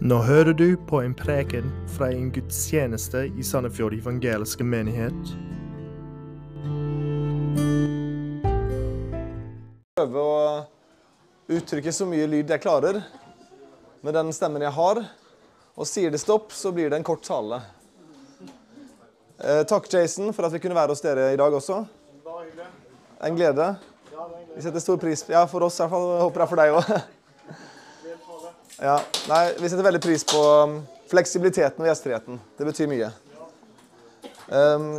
Nå hører du på en preken fra en gudstjeneste i Sandefjord evangeliske menighet. prøve å uttrykke så mye lyd jeg klarer med den stemmen jeg har. Og sier det stopp, så blir det en kort tale. Eh, takk, Jason, for at vi kunne være hos dere i dag også. En glede. Vi setter stor pris på Ja, for oss i hvert fall. Håper det er for deg òg. Ja. Nei, vi setter veldig pris på um, fleksibiliteten og gjestfriheten. Det betyr mye. Um,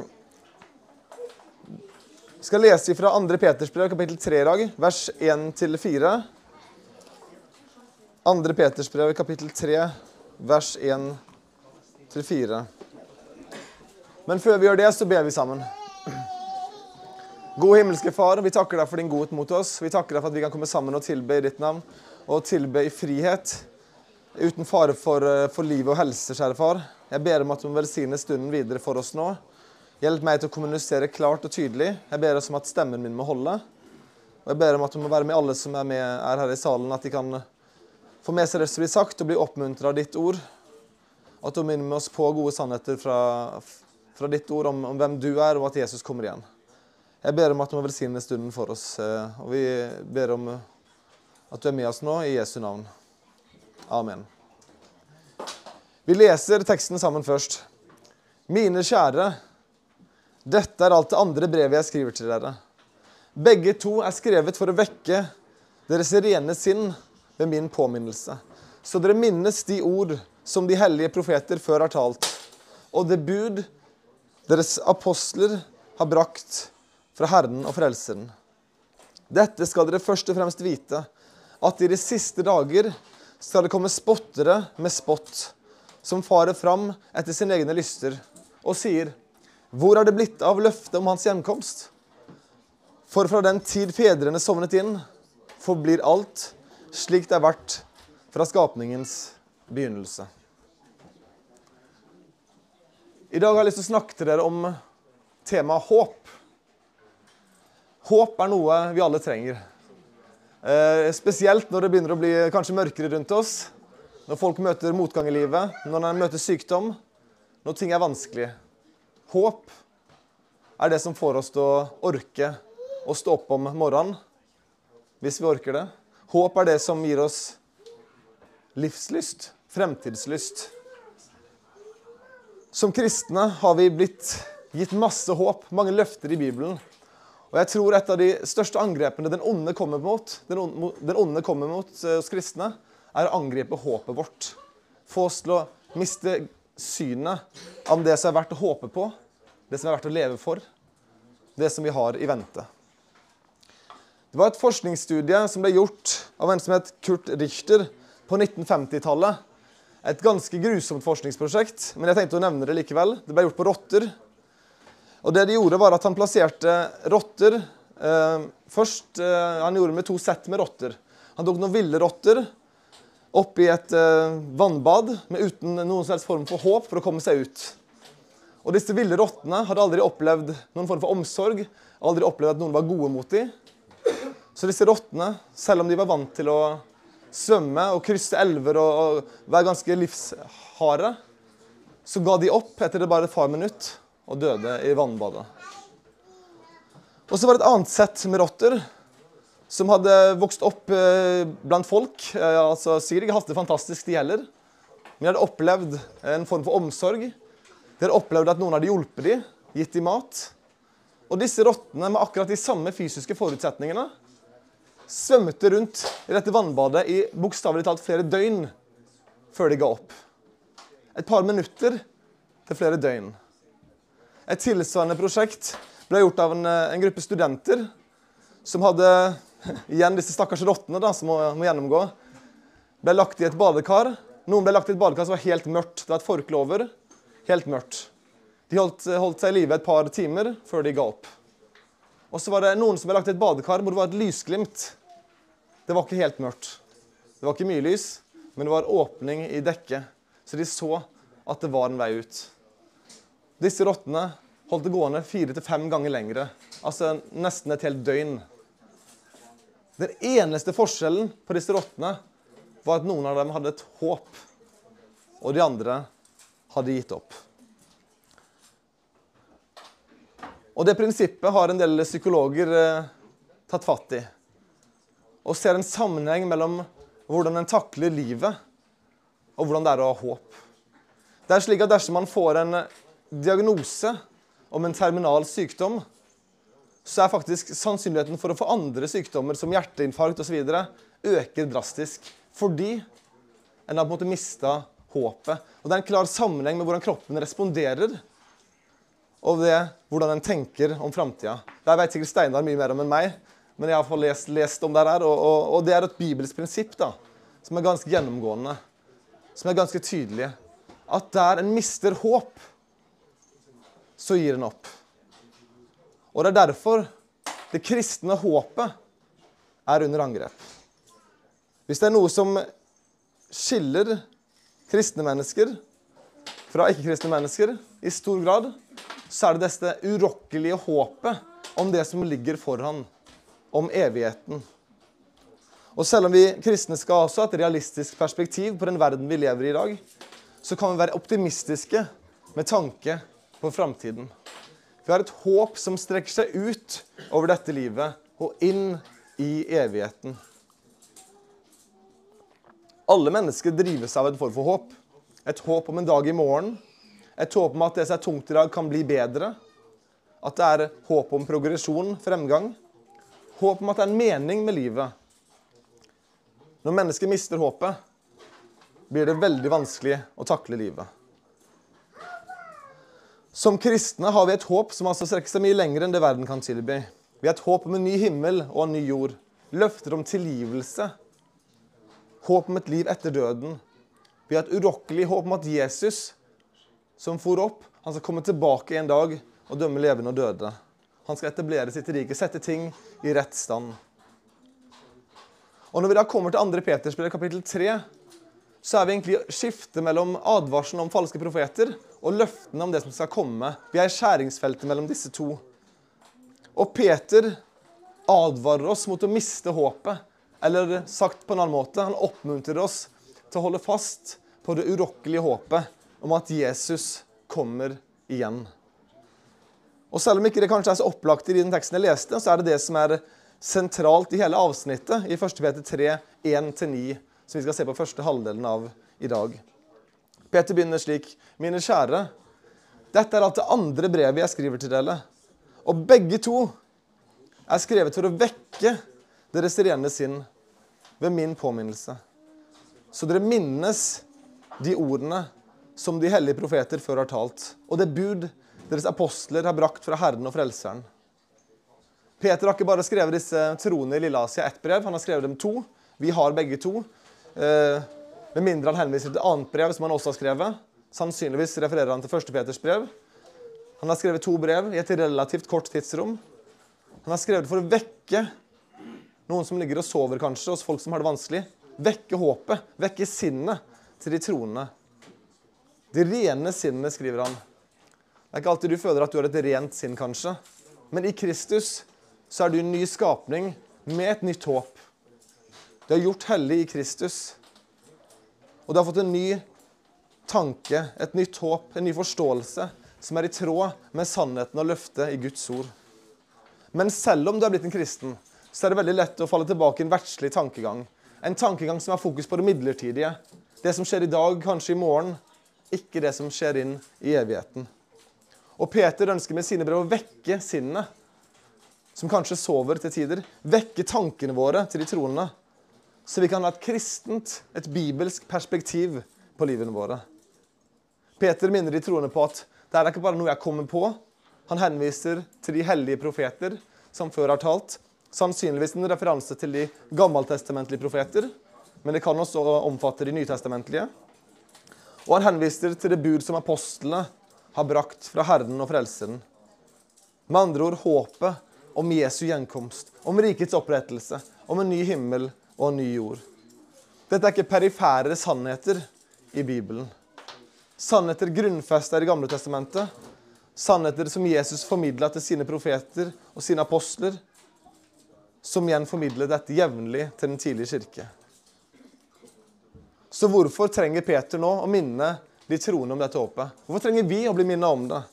vi skal lese fra 2. Peters brev, kapittel 3 i dag, vers 1-4. 2. Peters brev, kapittel 3, vers 1-4. Men før vi gjør det, så ber vi sammen. God himmelske Far, vi takker deg for din godhet mot oss. Vi takker deg for at vi kan komme sammen og tilbe i ditt navn, og tilbe i frihet, uten fare for, eh, for liv og helse, kjære far. Jeg ber om at du må velsigne stunden videre for oss nå. Hjelp meg til å kommunisere klart og tydelig. Jeg ber oss om at stemmen min må holde. Og jeg ber om at du må være med alle som er, med, er her i salen, at de kan få med seg det som blir sagt, og bli oppmuntra av ditt ord. At du minner med oss på gode sannheter fra, fra ditt ord om, om hvem du er, og at Jesus kommer igjen. Jeg ber om at du må velsigne stunden for oss, eh, og vi ber om at du er med oss nå, i Jesu navn. Amen. Vi leser teksten sammen først. Mine kjære, dette er alt det andre brevet jeg skriver til dere. Begge to er skrevet for å vekke deres rene sinn ved min påminnelse, så dere minnes de ord som de hellige profeter før har talt, og det bud deres apostler har brakt fra Herren og Frelseren. Dette skal dere først og fremst vite, at i de siste dager skal det komme spottere med spott, som farer fram etter sine egne lyster, og sier:" Hvor er det blitt av løftet om hans hjemkomst? For fra den tid fedrene sovnet inn, forblir alt slik det har vært fra skapningens begynnelse. I dag har jeg lyst til å snakke til dere om temaet håp. Håp er noe vi alle trenger. Eh, spesielt når det begynner å bli kanskje mørkere rundt oss. Når folk møter motgang i livet, når de møter sykdom, når ting er vanskelig. Håp er det som får oss til å orke å stå opp om morgenen, hvis vi orker det. Håp er det som gir oss livslyst, fremtidslyst. Som kristne har vi blitt gitt masse håp, mange løfter i Bibelen. Og jeg tror et av de største angrepene den onde kommer mot, den onde, kommer mot eh, oss kristne, er å angripe håpet vårt. Få oss til å miste synet om det som er verdt å håpe på, det som er verdt å leve for, det som vi har i vente. Det var et forskningsstudie som ble gjort av en som het Kurt Richter på 1950-tallet. Et ganske grusomt forskningsprosjekt, men jeg tenkte å nevne det likevel. Det ble gjort på rotter. Og det de gjorde var at Han plasserte rotter eh, først, eh, Han gjorde med to sett med rotter. Han tok noen ville rotter opp i et eh, vannbad med uten noen som helst form for håp for å komme seg ut. Og Disse ville rottene hadde aldri opplevd noen form for omsorg, aldri opplevd at noen var gode mot dem. Så disse rottene, selv om de var vant til å svømme og krysse elver og, og være ganske livsharde, så ga de opp etter bare et par minutt og døde i vannbadet. Og så var det et annet sett med rotter som hadde vokst opp eh, blant folk. Eh, altså Sikkert ikke hatt det fantastisk, de heller. Men de hadde opplevd en form for omsorg. De hadde opplevd at noen hadde hjulpet dem, gitt dem mat. Og disse rottene med akkurat de samme fysiske forutsetningene svømte rundt i dette vannbadet i bokstavelig talt flere døgn før de ga opp. Et par minutter til flere døgn. Et tilsvarende prosjekt ble gjort av en, en gruppe studenter som hadde igjen disse stakkars rottene da, som må, må, gjennomgå. Ble lagt i et badekar. Noen ble lagt i et badekar som var helt mørkt. Det var et forkle over. Helt mørkt. De holdt, holdt seg i live et par timer før de ga opp. Og så var det noen som ble lagt i et badekar hvor det var et lysglimt. Det var ikke helt mørkt. Det var ikke mye lys, men det var åpning i dekket. Så de så at det var en vei ut. Disse rottene holdt det gående fire til fem ganger lengre. Altså nesten et helt døgn. Den eneste forskjellen på disse rottene var at noen av dem hadde et håp og de andre hadde gitt opp. Og Det prinsippet har en del psykologer eh, tatt fatt i. Og ser en sammenheng mellom hvordan en takler livet, og hvordan det er å ha håp. Det er slik at Dersom man får en diagnose om en terminal sykdom, så er faktisk sannsynligheten for å få andre sykdommer som hjerteinfarkt osv. øker drastisk. Fordi en har på en måte mista håpet. Og Det er en klar sammenheng med hvordan kroppen responderer og det hvordan en tenker om framtida. Der vet sikkert Steinar mye mer om enn meg, men jeg har fått lest, lest om det her. Og, og, og, det er et bibelsk prinsipp da, som er ganske gjennomgående, som er ganske tydelig. At der en mister håp, så gir en opp. Og det er derfor det kristne håpet er under angrep. Hvis det er noe som skiller kristne mennesker fra ikke-kristne mennesker i stor grad, så er det dette urokkelige håpet om det som ligger foran, om evigheten. Og selv om vi kristne skal også ha et realistisk perspektiv på den verden vi lever i i dag, så kan vi være optimistiske med tanke på framtiden. Vi har et håp som strekker seg ut over dette livet og inn i evigheten. Alle mennesker drives av en form for håp. Et håp om en dag i morgen et håp om at det som er tungt i dag, kan bli bedre. At det er håp om progresjon, fremgang. Håp om at det er en mening med livet. Når mennesker mister håpet, blir det veldig vanskelig å takle livet. Som kristne har vi et håp som altså strekker seg mye lenger enn det verden kan tilby. Vi har et håp om en ny himmel og en ny jord. Løfter om tilgivelse. Håp om et liv etter døden. Vi har et urokkelig håp om at Jesus som for opp. Han skal komme tilbake en dag og dømme levende og døde. Han skal etablere sitt rike, sette ting i rett stand. Og Når vi da kommer til 2. Peters brev, kapittel 3, så er vi egentlig skiftet mellom advarselen om falske profeter og løftene om det som skal komme. Vi er i skjæringsfeltet mellom disse to. Og Peter advarer oss mot å miste håpet. Eller sagt på en annen måte, han oppmuntrer oss til å holde fast på det urokkelige håpet om at Jesus kommer igjen. Og Selv om ikke det kanskje er så opplagt i den teksten jeg leste, så er det det som er sentralt i hele avsnittet i 1. Peter 3, 1-9, som vi skal se på første halvdelen av i dag. Peter begynner slik.: Mine kjære, dette er alt det andre brevet jeg skriver til dere. Og begge to er skrevet for å vekke deres rene sinn ved min påminnelse. Så dere minnes de ordene som de hellige profeter før har talt, og det bud deres apostler har brakt fra Herren og Frelseren. Peter har ikke bare skrevet disse troene i Lilleasia ett brev, han har skrevet dem to. Vi har begge to. Eh, med mindre han henviser til et annet brev som han også har skrevet. Sannsynligvis refererer han til 1. Peters brev. Han har skrevet to brev i et relativt kort tidsrom. Han har skrevet for å vekke noen som ligger og sover, kanskje, hos folk som har det vanskelig. Vekke håpet, vekke sinnet til de troende. De rene sinnene, skriver han. Det er ikke alltid du føler at du har et rent sinn, kanskje. Men i Kristus så er du en ny skapning med et nytt håp. Du er gjort hellig i Kristus. Og du har fått en ny tanke, et nytt håp, en ny forståelse som er i tråd med sannheten og løftet i Guds ord. Men selv om du er blitt en kristen, så er det veldig lett å falle tilbake i en verdslig tankegang. En tankegang som har fokus på det midlertidige. Det som skjer i dag, kanskje i morgen, ikke det som skjer inn i evigheten. Og Peter ønsker med sine brev å vekke sinnet, som kanskje sover til tider. Vekke tankene våre til de troende, så vi kan ha et kristent, et bibelsk perspektiv på livene våre. Peter minner de troende på at det er ikke bare noe jeg kommer på. Han henviser til de hellige profeter som før har talt. Sannsynligvis en referanse til de gammeltestamentlige profeter, men det kan også omfatte de nytestamentlige. Og han henviser til det bud som apostlene har brakt fra Herren og Frelseren. Med andre ord håpet om Jesu gjenkomst, om rikets opprettelse, om en ny himmel og en ny jord. Dette er ikke perifære sannheter i Bibelen. Sannheter grunnfesta i gamle testamentet. Sannheter som Jesus formidla til sine profeter og sine apostler, som igjen formidler dette jevnlig til den tidlige kirke. Så hvorfor trenger Peter nå å minne de troende om dette håpet? Hvorfor trenger vi å bli minnet om det?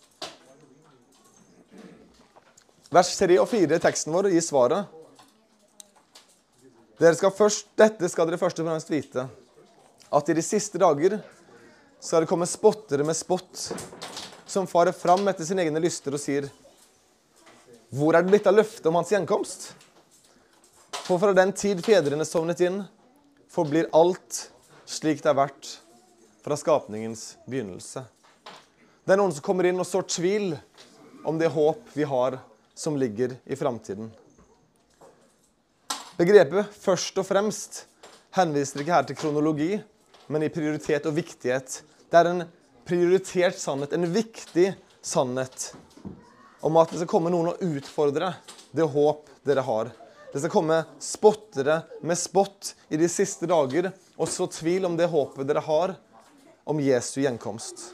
Vers 3 og 4 i teksten vår gir svaret. Dere skal først, dette skal dere først og fremst vite, at i de siste dager skal det komme spottere med spott, som farer fram etter sine egne lyster og sier Hvor er det blitt av løftet om hans gjenkomst? For fra den tid fedrene sovnet inn, forblir alt slik det har vært fra skapningens begynnelse. Det er noen som kommer inn og sår tvil om det håp vi har som ligger i framtiden. Begrepet 'først og fremst' henviser ikke her til kronologi, men i prioritet og viktighet. Det er en prioritert sannhet, en viktig sannhet, om at det skal komme noen og utfordre det håp dere har. Det skal komme spottere med spott i de siste dager og så tvil om det håpet dere har om Jesu gjenkomst.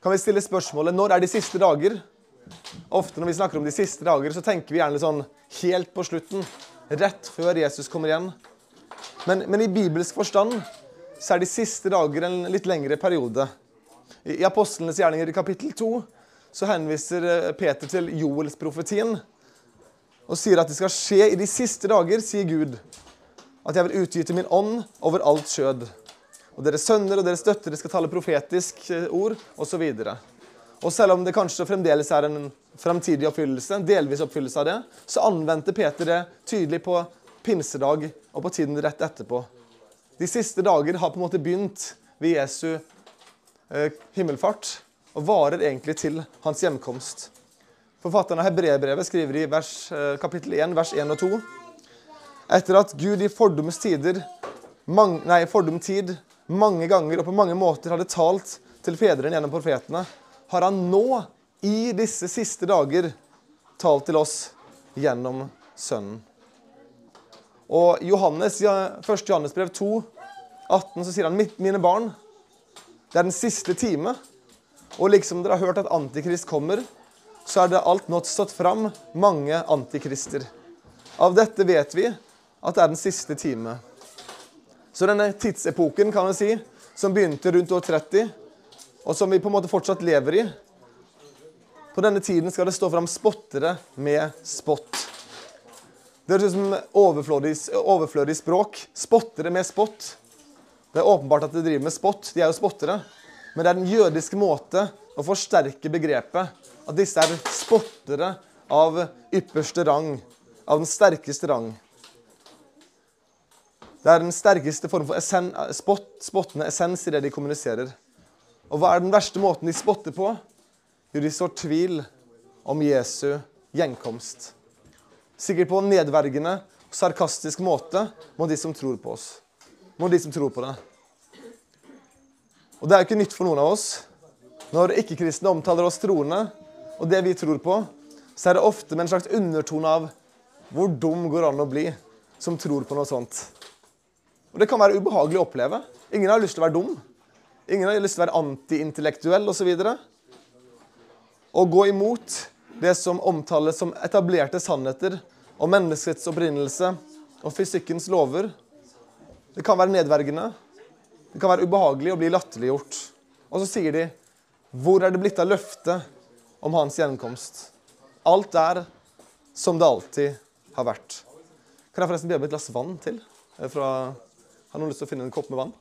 Kan vi stille spørsmålet når er de siste dager? Ofte når vi snakker om de siste dager, så tenker vi gjerne sånn helt på slutten. Rett før Jesus kommer igjen. Men, men i bibelsk forstand så er de siste dager en litt lengre periode. I Apostlenes gjerninger i kapittel 2 så henviser eh, Peter til Joels profetien og sier at det skal skje i de siste dager, sier Gud, at jeg vil utgyte min ånd over alt skjød. Og deres sønner og deres døtre skal tale profetisk eh, ord, osv. Og selv om det kanskje fremdeles er en fremtidig oppfyllelse, en delvis oppfyllelse av det, så anvendte Peter det tydelig på pinsedag og på tiden rett etterpå. De siste dager har på en måte begynt ved Jesu eh, himmelfart og varer egentlig til hans hjemkomst. Forfatteren av Hebreerbrevet skriver i vers, eh, kapittel 1, vers 1 og 2 etter at Gud i fordums tider, mang, nei, fordum tid mange ganger og på mange måter hadde talt til fedrene gjennom profetene, har han nå, i disse siste dager, talt til oss gjennom Sønnen. Og Johannes, 1. Johannes brev 2, 18, så sier han mine barn, det er den siste time. Og liksom dere har hørt at Antikrist kommer, så er det alt nått stått fram mange antikrister. Av dette vet vi at det er den siste time. Så denne tidsepoken kan man si, som begynte rundt år 30, og som vi på en måte fortsatt lever i På denne tiden skal det stå fram spottere med spott. Det høres ut som overflødig, overflødig språk. Spottere med spott. Det er åpenbart at de driver med spott. De er jo spottere. Men det er den jødiske måte å forsterke begrepet. At disse er spottere av ypperste rang. Av den sterkeste rang. Det er den sterkeste form for essen, spott, spottende essens i det de kommuniserer. Og hva er den verste måten de spotter på? Jo, de sår tvil om Jesu gjenkomst. Sikkert på en nedverdigende og sarkastisk måte mot de som tror på oss. Mot de som tror på det. Og det er jo ikke nytt for noen av oss. Når ikke-kristne omtaler oss troende, og det vi tror på, så er det ofte med en slags undertone av hvor dum går an å bli som tror på noe sånt. Og Det kan være ubehagelig å oppleve. Ingen har lyst til å være dum. Ingen har lyst til å være antiintellektuell osv. Å gå imot det som omtales som etablerte sannheter om menneskets opprinnelse og fysikkens lover, det kan være nedverdigende. Det kan være ubehagelig å bli latterliggjort. Og så sier de Hvor er det blitt av løftet om hans gjenkomst? Alt er som det alltid har vært. Kan jeg forresten be om et glass vann til? Fra har noen lyst til å finne en kopp med vann?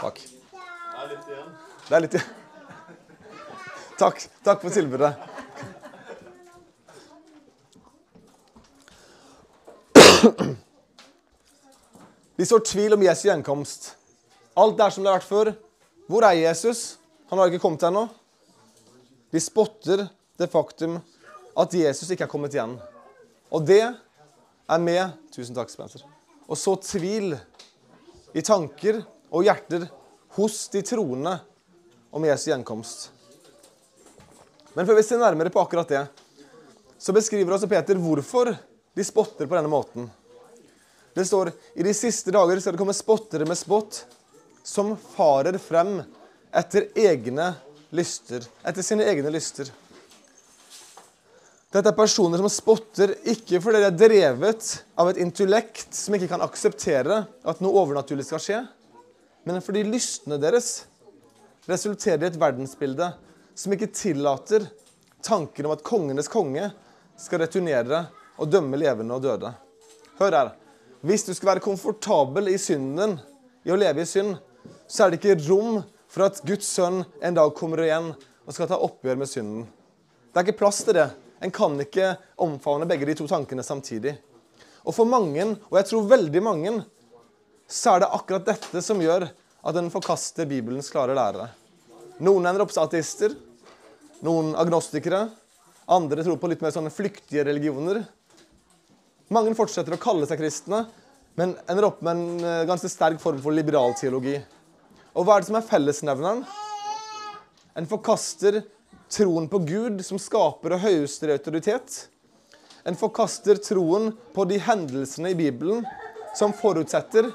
Takk. Det er litt igjen. Det er litt igjen. Takk. Takk for tilbudet. Vi sår tvil om Jesu gjenkomst. Alt er som det har vært før. Hvor er Jesus? Han har ikke kommet ennå. Vi spotter det faktum at Jesus ikke er kommet igjen. Og det er med Tusen takk, Spencer. Og så tvil i tanker og hjerter hos de troende om Jesu gjenkomst. Men før vi ser nærmere på akkurat det, så beskriver også Peter hvorfor de spotter på denne måten. Det står i de siste dager skal det komme spottere med spott, som farer frem etter egne lyster. Etter sine egne lyster. Dette er personer som spotter ikke fordi de er drevet av et intellekt som ikke kan akseptere at noe overnaturlig skal skje, men fordi lystene deres resulterer i et verdensbilde som ikke tillater tanken om at kongenes konge skal returnere og dømme levende og døde. Hør her. Hvis du skal være komfortabel i synden, din, i å leve i synd, så er det ikke rom for at Guds sønn en dag kommer igjen og skal ta oppgjør med synden. Det er ikke plass til det. En kan ikke omfavne begge de to tankene samtidig. Og for mange, og jeg tror veldig mange, så er det akkurat dette som gjør at en forkaster Bibelens klare lærere. Noen ender opp som ateister, noen agnostikere. Andre tror på litt mer sånne flyktige religioner. Mange fortsetter å kalle seg kristne, men ender opp med en eh, ganske sterk form for liberal teologi. Og hva er det som er fellesnevneren? En forkaster troen på Gud som skaper og høyeste autoritet. En forkaster troen på de hendelsene i Bibelen som forutsetter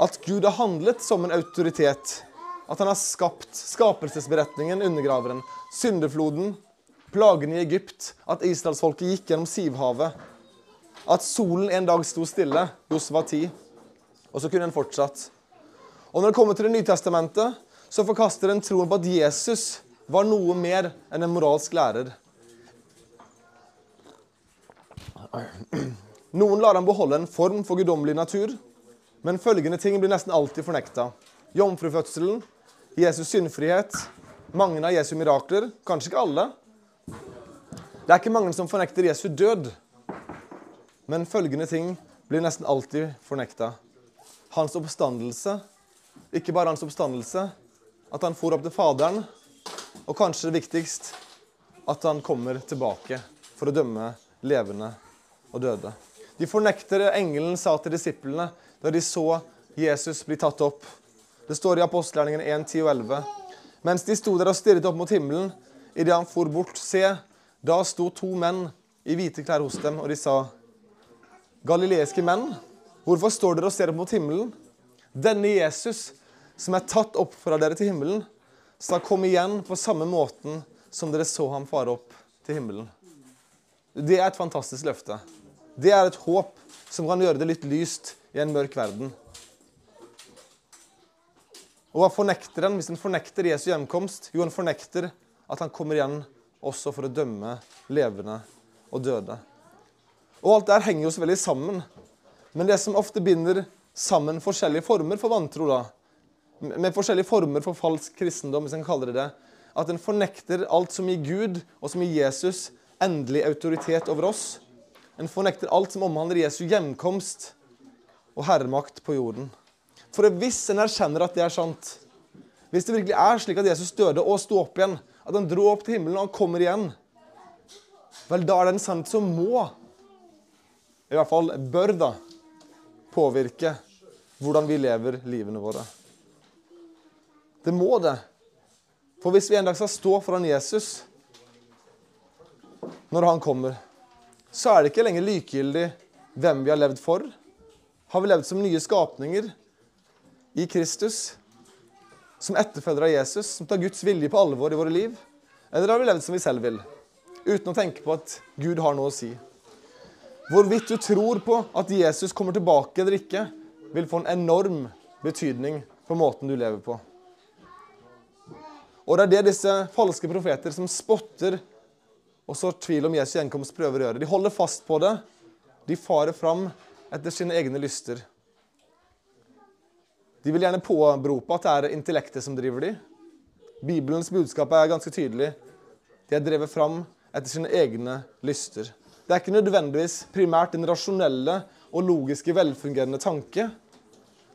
at Gud har handlet som en autoritet. At han har skapt skapelsesberetningen, undergraveren, syndefloden, plagene i Egypt, at israelsfolket gikk gjennom Sivhavet, at solen en dag sto stille, Josva 10. Og så kunne en fortsatt. Og når det kommer til Det nye testamentet, så forkaster en troen på at Jesus var noe mer enn en moralsk lærer. Noen lar ham beholde en form for guddommelig natur, men følgende ting blir nesten alltid fornekta. Jomfrufødselen, Jesus' syndfrihet, mange av Jesu mirakler. Kanskje ikke alle. Det er ikke mange som fornekter Jesu død, men følgende ting blir nesten alltid fornekta. Hans oppstandelse, ikke bare hans oppstandelse, at han for opp til Faderen, og kanskje det viktigst, at han kommer tilbake for å dømme levende og døde. De fornekter engelen sa til disiplene da de så Jesus bli tatt opp. Det står i apostelgjerningen 1, 10 og 11. Mens de sto der og stirret opp mot himmelen, idet han for bort, se, da sto to menn i hvite klær hos dem, og de sa, Galileiske menn, hvorfor står dere og ser opp mot himmelen? Denne Jesus, som er tatt opp fra dere til himmelen, skal komme igjen på samme måten som dere så ham fare opp til himmelen. Det er et fantastisk løfte. Det er et håp som kan gjøre det litt lyst i en mørk verden. Og hva fornekter en hvis en fornekter Jesu hjemkomst? Jo, en fornekter at han kommer igjen også for å dømme levende og døde. Og alt der henger jo så veldig sammen. Men det som ofte binder sammen forskjellige former for vantro, da, med forskjellige former for falsk kristendom, hvis en kaller det det. At en fornekter alt som gir Gud og som gir Jesus endelig autoritet over oss. En fornekter alt som omhandler Jesu hjemkomst og herremakt på jorden. For hvis en erkjenner at det er sant, hvis det virkelig er slik at Jesus døde og sto opp igjen, at han dro opp til himmelen og han kommer igjen, vel, da er det en sannhet som må, i hvert fall bør, da, påvirke hvordan vi lever livene våre. Det må det. For hvis vi en dag skal stå foran Jesus når han kommer, så er det ikke lenger likegyldig hvem vi har levd for. Har vi levd som nye skapninger i Kristus, som etterfølgere av Jesus, som tar Guds vilje på alvor i våre liv? Eller har vi levd som vi selv vil, uten å tenke på at Gud har noe å si? Hvorvidt du tror på at Jesus kommer tilbake eller ikke, vil få en enorm betydning på måten du lever på. Og det er det disse falske profeter som spotter og så tvil om Jesu gjenkomst, prøver å gjøre. De holder fast på det. De farer fram etter sine egne lyster. De vil gjerne påberope at det er intellektet som driver de. Bibelens budskap er ganske tydelig. De er drevet fram etter sine egne lyster. Det er ikke nødvendigvis primært den rasjonelle og logiske, velfungerende tanke.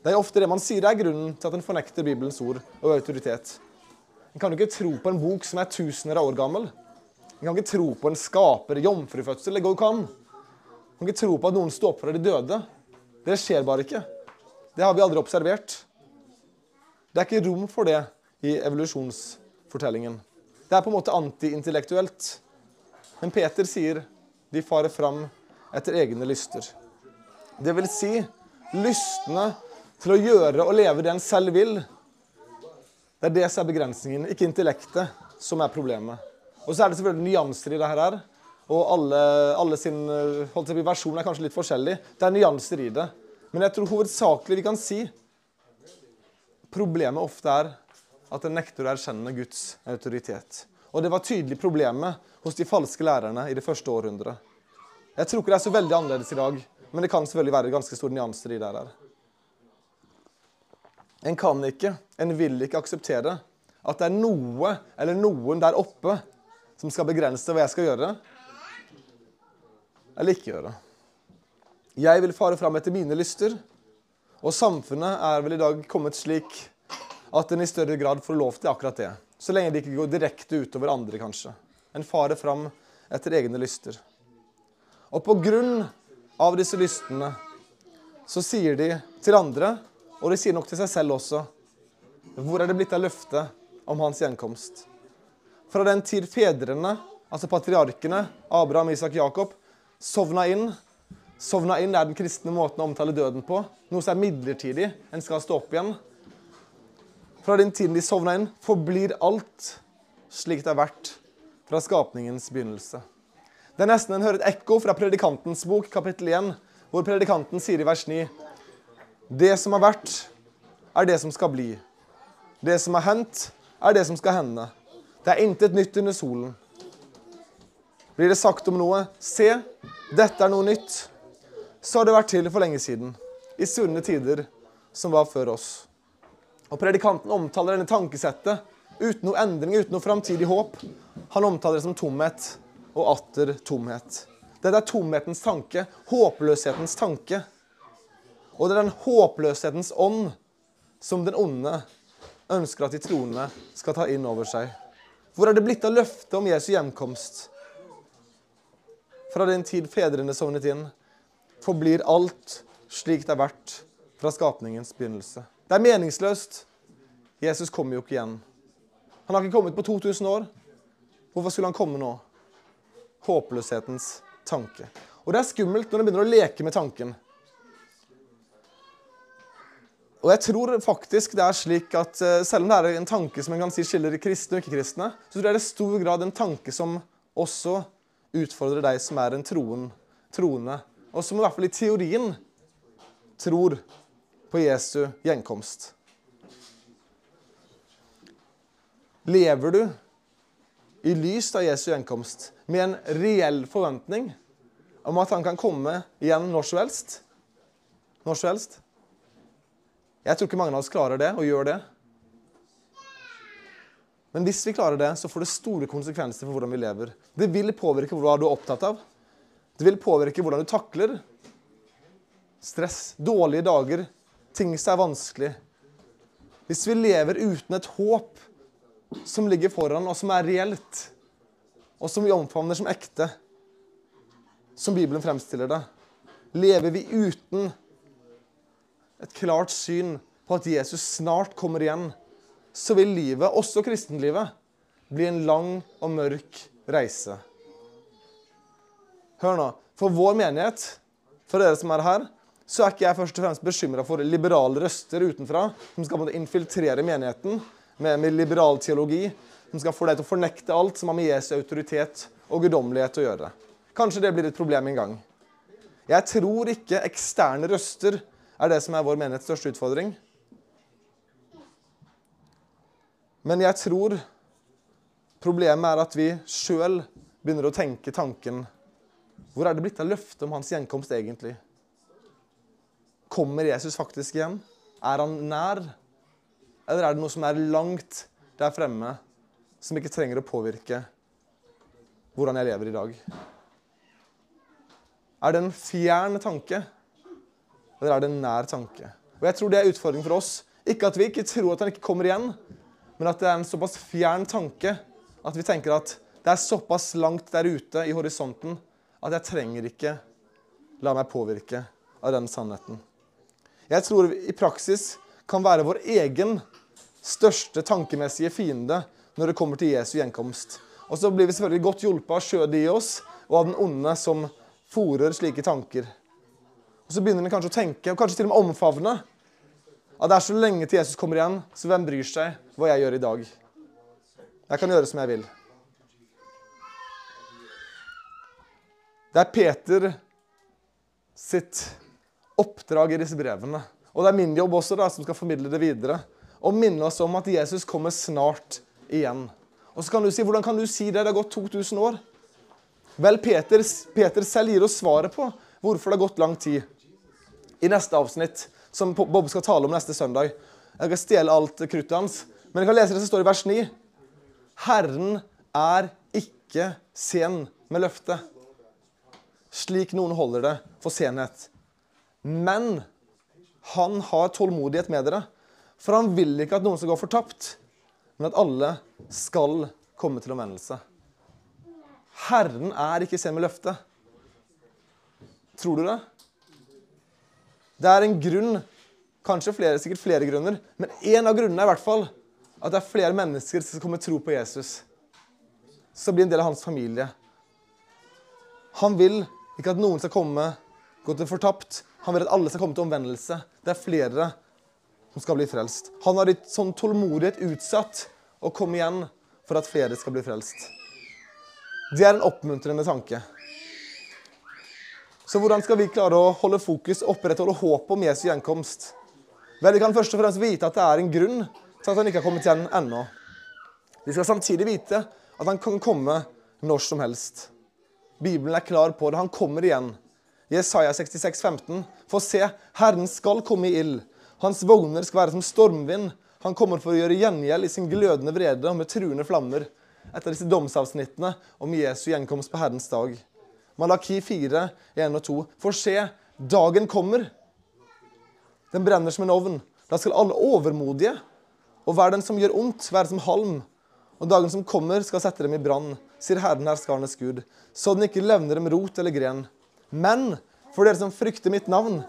Det er ofte det man sier er grunnen til at en fornekter Bibelens ord og autoritet. En kan jo ikke tro på en bok som er tusener av år gammel. En kan ikke tro på en skaper, jomfrufødsel. Det går jo ikke an. En kan ikke tro på at noen står opp fra de døde. Det skjer bare ikke. Det har vi aldri observert. Det er ikke rom for det i evolusjonsfortellingen. Det er på en måte antiintellektuelt. Men Peter sier de farer fram etter egne lyster. Det vil si lystne til å gjøre og leve det en selv vil, det er det som er begrensningen, ikke intellektet, som er problemet. Og så er det selvfølgelig nyanser i det her. Og alle, alle sin eh, holdt seg, versjon er kanskje litt forskjellig. Det er nyanser i det. Men jeg tror hovedsakelig vi kan si problemet ofte er at en nekter å erkjenne Guds autoritet. Og det var tydelig problemet hos de falske lærerne i det første århundret. Jeg tror ikke det er så veldig annerledes i dag, men det kan selvfølgelig være ganske store nyanser i det her. En kan ikke, en vil ikke akseptere at det er noe eller noen der oppe som skal begrense hva jeg skal gjøre, eller ikke gjøre. Jeg vil fare fram etter mine lyster, og samfunnet er vel i dag kommet slik at en i større grad får lov til akkurat det. Så lenge det ikke går direkte utover andre, kanskje. En farer fram etter egne lyster. Og på grunn av disse lystene så sier de til andre, og de sier nok til seg selv også, hvor er det blitt av løftet om hans gjenkomst? Fra den tid fedrene, altså patriarkene, Abraham, Isak, Jakob, sovna inn. Sovna inn er den kristne måten å omtale døden på. Noe som er midlertidig. En skal stå opp igjen. Fra den tiden de sovna inn, forblir alt slik det har vært fra skapningens begynnelse. Det er nesten en hører et ekko fra Predikantens bok, kapittel 1, hvor predikanten sier i vers 9.: Det som har vært, er det som skal bli. Det som har hendt, er det som skal hende. Det er intet nytt under solen. Blir det sagt om noe, se, dette er noe nytt, så har det vært til for lenge siden, i sunne tider som var før oss. Og Predikanten omtaler denne tankesettet uten noe endring, uten noe framtidig håp. Han omtaler det som tomhet og atter tomhet. Dette er tomhetens tanke, håpløshetens tanke. Og det er den håpløshetens ånd som den onde ønsker at de troende skal ta inn over seg. Hvor er det blitt av løftet om Jesu hjemkomst? Fra den tid fedrene sovnet inn, forblir alt slik det har vært fra skapningens begynnelse. Det er meningsløst. Jesus kommer jo ikke igjen. Han har ikke kommet på 2000 år. Hvorfor skulle han komme nå? Håpløshetens tanke. Og det er skummelt når en begynner å leke med tanken. Og jeg tror faktisk det er slik at eh, Selv om det er en tanke som en kan si skiller kristne og ikke-kristne, så tror jeg det er i stor grad en tanke som også utfordrer deg som er en troen, troende, og som i hvert fall i teorien tror på Jesu gjenkomst. Lever du i lys av Jesu gjenkomst med en reell forventning om at han kan komme igjen når som helst? Når som helst? Jeg tror ikke mange av oss klarer det og gjør det. Men hvis vi klarer det, så får det store konsekvenser for hvordan vi lever. Det vil påvirke hva du er opptatt av. Det vil påvirke hvordan du takler stress, dårlige dager, ting som er vanskelig. Hvis vi lever uten et håp som ligger foran, og som er reelt, og som vi omfavner som ekte, som Bibelen fremstiller det, lever vi uten et klart syn på at Jesus snart kommer igjen, så vil livet, også kristenlivet, bli en lang og mørk reise. Hør nå. For vår menighet, for dere som er her, så er ikke jeg først og fremst bekymra for liberale røster utenfra som skal infiltrere menigheten med, med liberal teologi, som skal få deg til å fornekte alt som har med Jesu autoritet og guddommelighet å gjøre. Kanskje det blir et problem en gang. Jeg tror ikke eksterne røster er det som er vår menighets største utfordring. Men jeg tror problemet er at vi sjøl begynner å tenke tanken Hvor er det blitt av løftet om hans gjenkomst egentlig? Kommer Jesus faktisk igjen? Er han nær? Eller er det noe som er langt der fremme, som ikke trenger å påvirke hvordan jeg lever i dag? Er det en fjern tanke? Eller er det en nær tanke? Og Jeg tror det er utfordringen for oss. Ikke at vi ikke tror at han ikke kommer igjen, men at det er en såpass fjern tanke at vi tenker at det er såpass langt der ute i horisonten at jeg trenger ikke la meg påvirke av den sannheten. Jeg tror vi i praksis kan være vår egen største tankemessige fiende når det kommer til Jesu gjenkomst. Og så blir vi selvfølgelig godt hjulpet av skjødet i oss og av den onde som fòrer slike tanker. Og Så begynner den kanskje å tenke, og kanskje til og med omfavne, at det er så lenge til Jesus kommer igjen, så hvem bryr seg hva jeg gjør i dag? Jeg kan gjøre som jeg vil. Det er Peter sitt oppdrag i disse brevene. Og det er min jobb også da, som skal formidle det videre. Og minne oss om at Jesus kommer snart igjen. Og så kan du si, Hvordan kan du si det? Det har gått 2000 år. Vel, Peter, Peter selv gir oss svaret på hvorfor det har gått lang tid. I neste avsnitt, som Bob skal tale om neste søndag. Jeg skal stjele alt kruttet hans. Men jeg kan lese det som står i vers 9. Herren er ikke sen med løftet, slik noen holder det for senhet. Men han har tålmodighet med dere, for han vil ikke at noen skal gå fortapt, men at alle skal komme til omvendelse. Herren er ikke sen med løftet. Tror du det? Det er en grunn, kanskje flere, sikkert flere grunner, men én av grunnene er i hvert fall at det er flere mennesker som kommer tro på Jesus. Som blir en del av hans familie. Han vil ikke at noen skal komme gå til fortapt. Han vil at alle skal komme til omvendelse. Det er flere som skal bli frelst. Han har i sånn tålmodighet utsatt å komme igjen for at flere skal bli frelst. Det er en oppmuntrende tanke. Så hvordan skal vi klare å holde fokus opprettholde håpet om Jesu gjenkomst? Vel, Vi kan først og fremst vite at det er en grunn til at han ikke har kommet igjen ennå. Vi skal samtidig vite at han kan komme når som helst. Bibelen er klar på det. Han kommer igjen. Jesaja 66, 15. For se, Herren skal komme i ild. Hans vogner skal være som stormvind. Han kommer for å gjøre gjengjeld i sin glødende vrede og med truende flammer. Etter disse domsavsnittene om Jesu gjenkomst på Herrens dag. Malaki 4, 1 og 2. For se, dagen kommer. Den brenner som en ovn. Da skal alle overmodige og hver den som gjør ondt, være som halm. Og dagen som kommer, skal sette dem i brann, sier Herren herskarnes Gud, så den ikke levner dem rot eller gren. Men for dere som frykter mitt navn,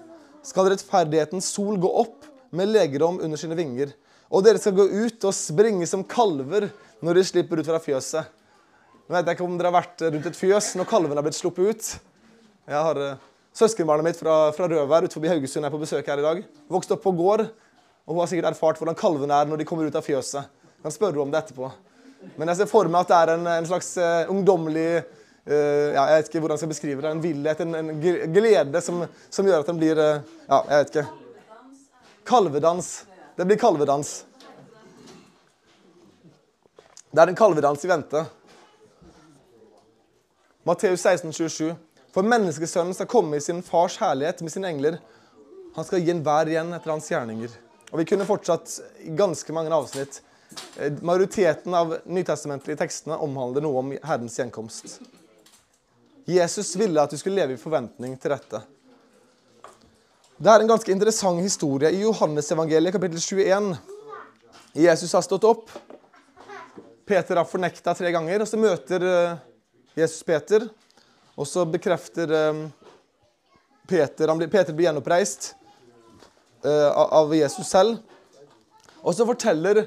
skal rettferdighetens sol gå opp med legedom under sine vinger. Og dere skal gå ut og springe som kalver når de slipper ut fra fjøset. Nå vet jeg ikke om dere har vært rundt et fjøs når kalvene har blitt sluppet ut. Jeg har uh, Søskenbarnet mitt fra, fra Røvær utenfor Haugesund er på besøk her i dag. Vokst opp på gård, og hun har sikkert erfart hvordan kalvene er når de kommer ut av fjøset. Jeg kan spørre om det etterpå. Men jeg ser for meg at det er en, en slags uh, ungdommelig uh, ja, Jeg vet ikke hvordan jeg skal beskrive det. En villhet, en, en glede som, som, gjør at den blir uh, Ja, jeg vet ikke. Kalvedans. Det blir kalvedans. Det er en kalvedans i vente. Matteus 16, 27. For menneskesønnen skal komme i sin fars herlighet med sine engler. Han skal gi enhver igjen etter hans gjerninger. Og Vi kunne fortsatt ganske mange avsnitt. Eh, majoriteten av nytestamentlige tekstene omhandler noe om Herrens gjenkomst. Jesus ville at du skulle leve i forventning til dette. Det er en ganske interessant historie i Johannesevangeliet kapittel 21. Jesus har stått opp. Peter har fornekta tre ganger, og så møter eh, Jesus Peter. Og så bekrefter eh, Peter blir, Peter blir gjenoppreist av Jesus selv. Og så forteller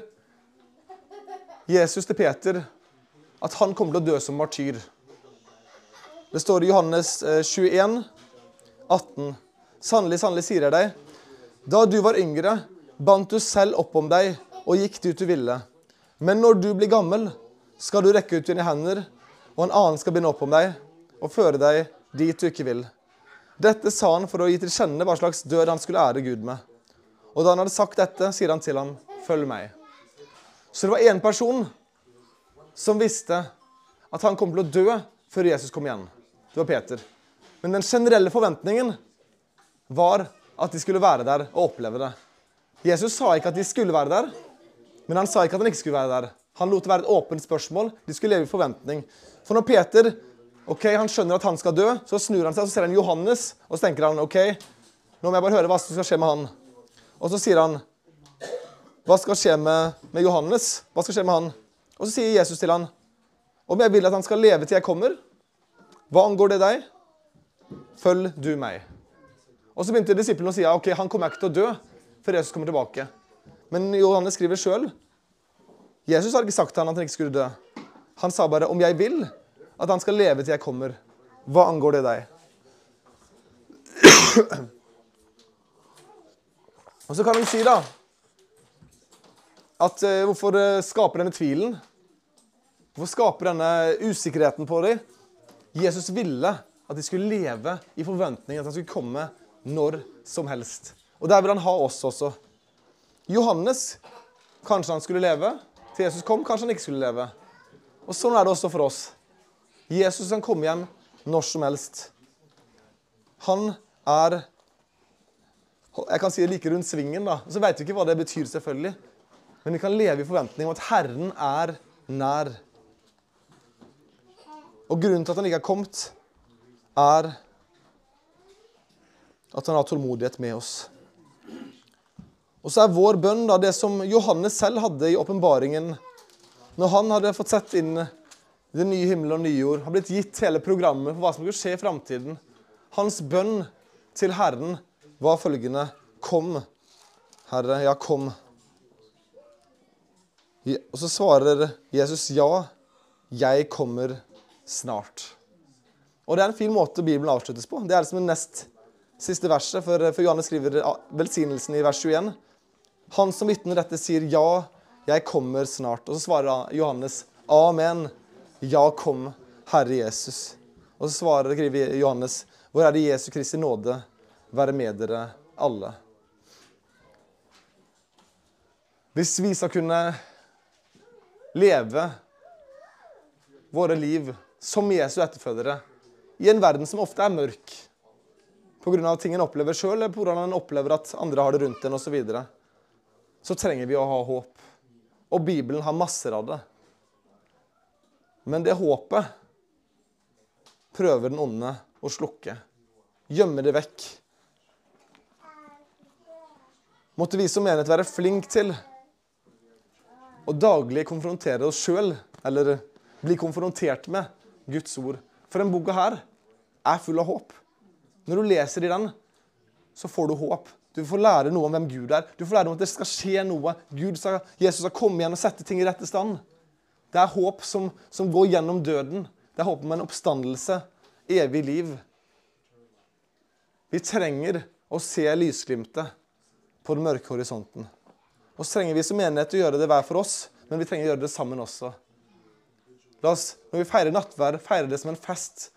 Jesus til Peter at han kommer til å dø som martyr. Det står i Johannes 21, 18. Sannelig, sannelig sier jeg deg, da du var yngre, bandt du selv opp om deg og gikk dit du ville. Men når du blir gammel, skal du rekke ut dine hender, og en annen skal binde opp om deg og føre deg dit du ikke vil. Dette sa han for å gi til kjenne hva slags død han skulle ære Gud med. Og da han hadde sagt dette, sier han til ham, følg meg. Så det var én person som visste at han kom til å dø før Jesus kom igjen. Det var Peter. Men den generelle forventningen var at de skulle være der og oppleve det. Jesus sa ikke at de skulle være der, men han sa ikke at han ikke skulle være der. Han lot det være et åpent spørsmål. De skulle leve i forventning. For når Peter ok, han skjønner at han skal dø, så snur han seg og ser han Johannes og så tenker han, ok, nå må jeg bare høre hva som skal skje med han. Og så sier han hva skal skje med, med, Johannes? Hva skal skje med han? Og så sier Jesus til han, om jeg vil at han skal leve til jeg kommer, hva angår det deg? Følg du meg. Og så begynte disiplene å si ok, han kommer ikke til å dø før Jesus kommer tilbake. Men Johannes skriver sjøl Jesus har ikke sagt til han at han ikke skulle dø. Han sa bare om jeg vil at han skal leve til jeg kommer. Hva angår det deg? Og så kan vi si, da at uh, Hvorfor uh, skaper denne tvilen? Hvorfor skaper denne usikkerheten på dem? Jesus ville at de skulle leve i forventning at han skulle komme når som helst. Og der vil han ha oss også. Johannes kanskje han skulle leve til Jesus kom, kanskje han ikke skulle leve. Og sånn er det også for oss. Jesus kan komme hjem når som helst. Han er Jeg kan si det like rundt svingen, da. Så veit vi ikke hva det betyr, selvfølgelig. Men vi kan leve i forventning om at Herren er nær. Og grunnen til at han ikke er kommet, er at han har tålmodighet med oss. Og så er vår bønn da det som Johannes selv hadde i åpenbaringen. Når han hadde fått sett inn det nye himmel og nye jord, har blitt gitt hele programmet for hva som skulle skje i framtiden. Hans bønn til Herren var følgende Kom, Herre, ja, kom. Og så svarer Jesus ja, jeg kommer snart. Og Det er en fin måte Bibelen avsluttes på. Det er liksom det nest siste verset, for, for Johannes skriver velsignelsen i vers 21. Han som vitner dette, sier ja, jeg kommer snart. Og så svarer Johannes amen. Ja, kom, Herre Jesus. Og så svarer skriver Johannes, er det Jesu Kristi nåde være med dere alle. Hvis vi skal kunne leve våre liv som Jesu etterfølgere i en verden som ofte er mørk pga. ting en opplever sjøl, eller pga. en opplever at andre har det rundt en osv., så, så trenger vi å ha håp. Og Bibelen har masser av det. Men det håpet prøver den onde å slukke. Gjemme det vekk. Måtte vi som menighet være flink til å daglig konfrontere oss sjøl, eller bli konfrontert med Guds ord. For denne boka her er full av håp. Når du leser i den, så får du håp. Du får lære noe om hvem Gud er. Du får lære om at det skal skje noe. Gud sa, Jesus skal komme igjen og sette ting i rette stand. Det er håp som, som går gjennom døden. Det er håp om en oppstandelse, evig liv. Vi trenger å se lysglimtet på den mørke horisonten. Og så trenger vi som menighet å gjøre det hver for oss, men vi trenger å gjøre det sammen også. La oss, når vi feirer nattverd, feire det som en fest.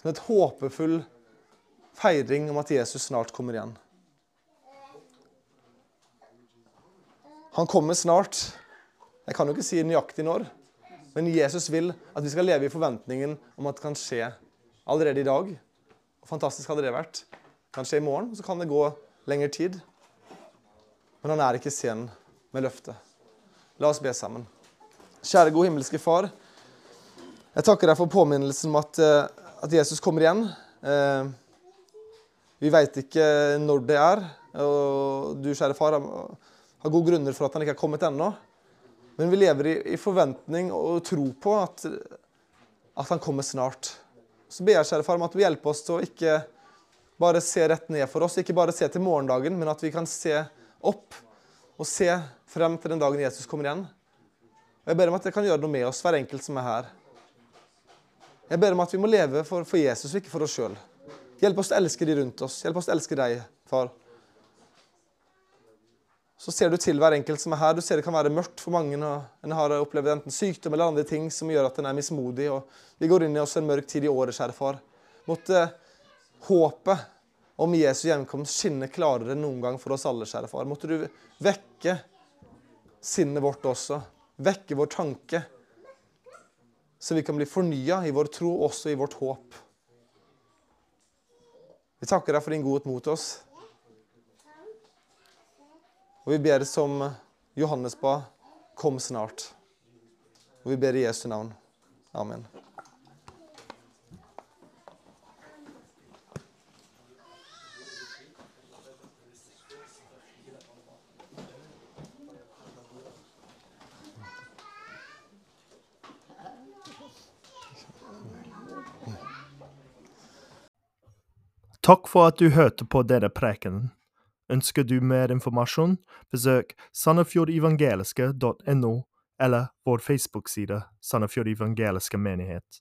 Som et håpefull feiring om at Jesus snart kommer igjen. Han kommer snart. Jeg kan jo ikke si nøyaktig når. Men Jesus vil at vi skal leve i forventningen om at det kan skje allerede i dag. Fantastisk hadde det vært. Det kan skje i morgen, så kan det gå lengre tid. Men han er ikke sen med løftet. La oss be sammen. Kjære gode himmelske Far. Jeg takker deg for påminnelsen om at, eh, at Jesus kommer igjen. Eh, vi veit ikke når det er. Og du, kjære far, har gode grunner for at han ikke er kommet ennå. Men vi lever i, i forventning og tro på at, at, han kommer snart. Så ber jeg, kjære far, om at du hjelper oss til å ikke bare se rett ned for oss, ikke bare se til morgendagen, men at vi kan se opp og se frem til den dagen Jesus kommer igjen. Og Jeg ber om at det kan gjøre noe med oss, hver enkelt som er her. Jeg ber om at vi må leve for, for Jesus og ikke for oss sjøl. Hjelp oss til å elske de rundt oss. Hjelp oss til å elske deg, far. Så ser du til hver enkelt som er her. Du ser det kan være mørkt for mange. og En har opplevd enten sykdom eller andre ting som gjør at en er mismodig. og Vi går inn i oss en mørk tid i året, kjære far. Måtte håpet om Jesu hjemkomst skinne klarere enn noen gang for oss alle, kjære far. Måtte du vekke sinnet vårt også vekke vår tanke, så vi kan bli fornya i vår tro, også i vårt håp. Vi takker deg for din godhet mot oss. Og vi ber som Johannes ba, kom snart. Og vi ber i Jesu navn. Amen. Takk for at du hørte på denne prekenen. Ønsker du mer informasjon, besøk sandefjordevangeliske.no eller vår Facebook-side Sandefjord Evangeliske Menighet.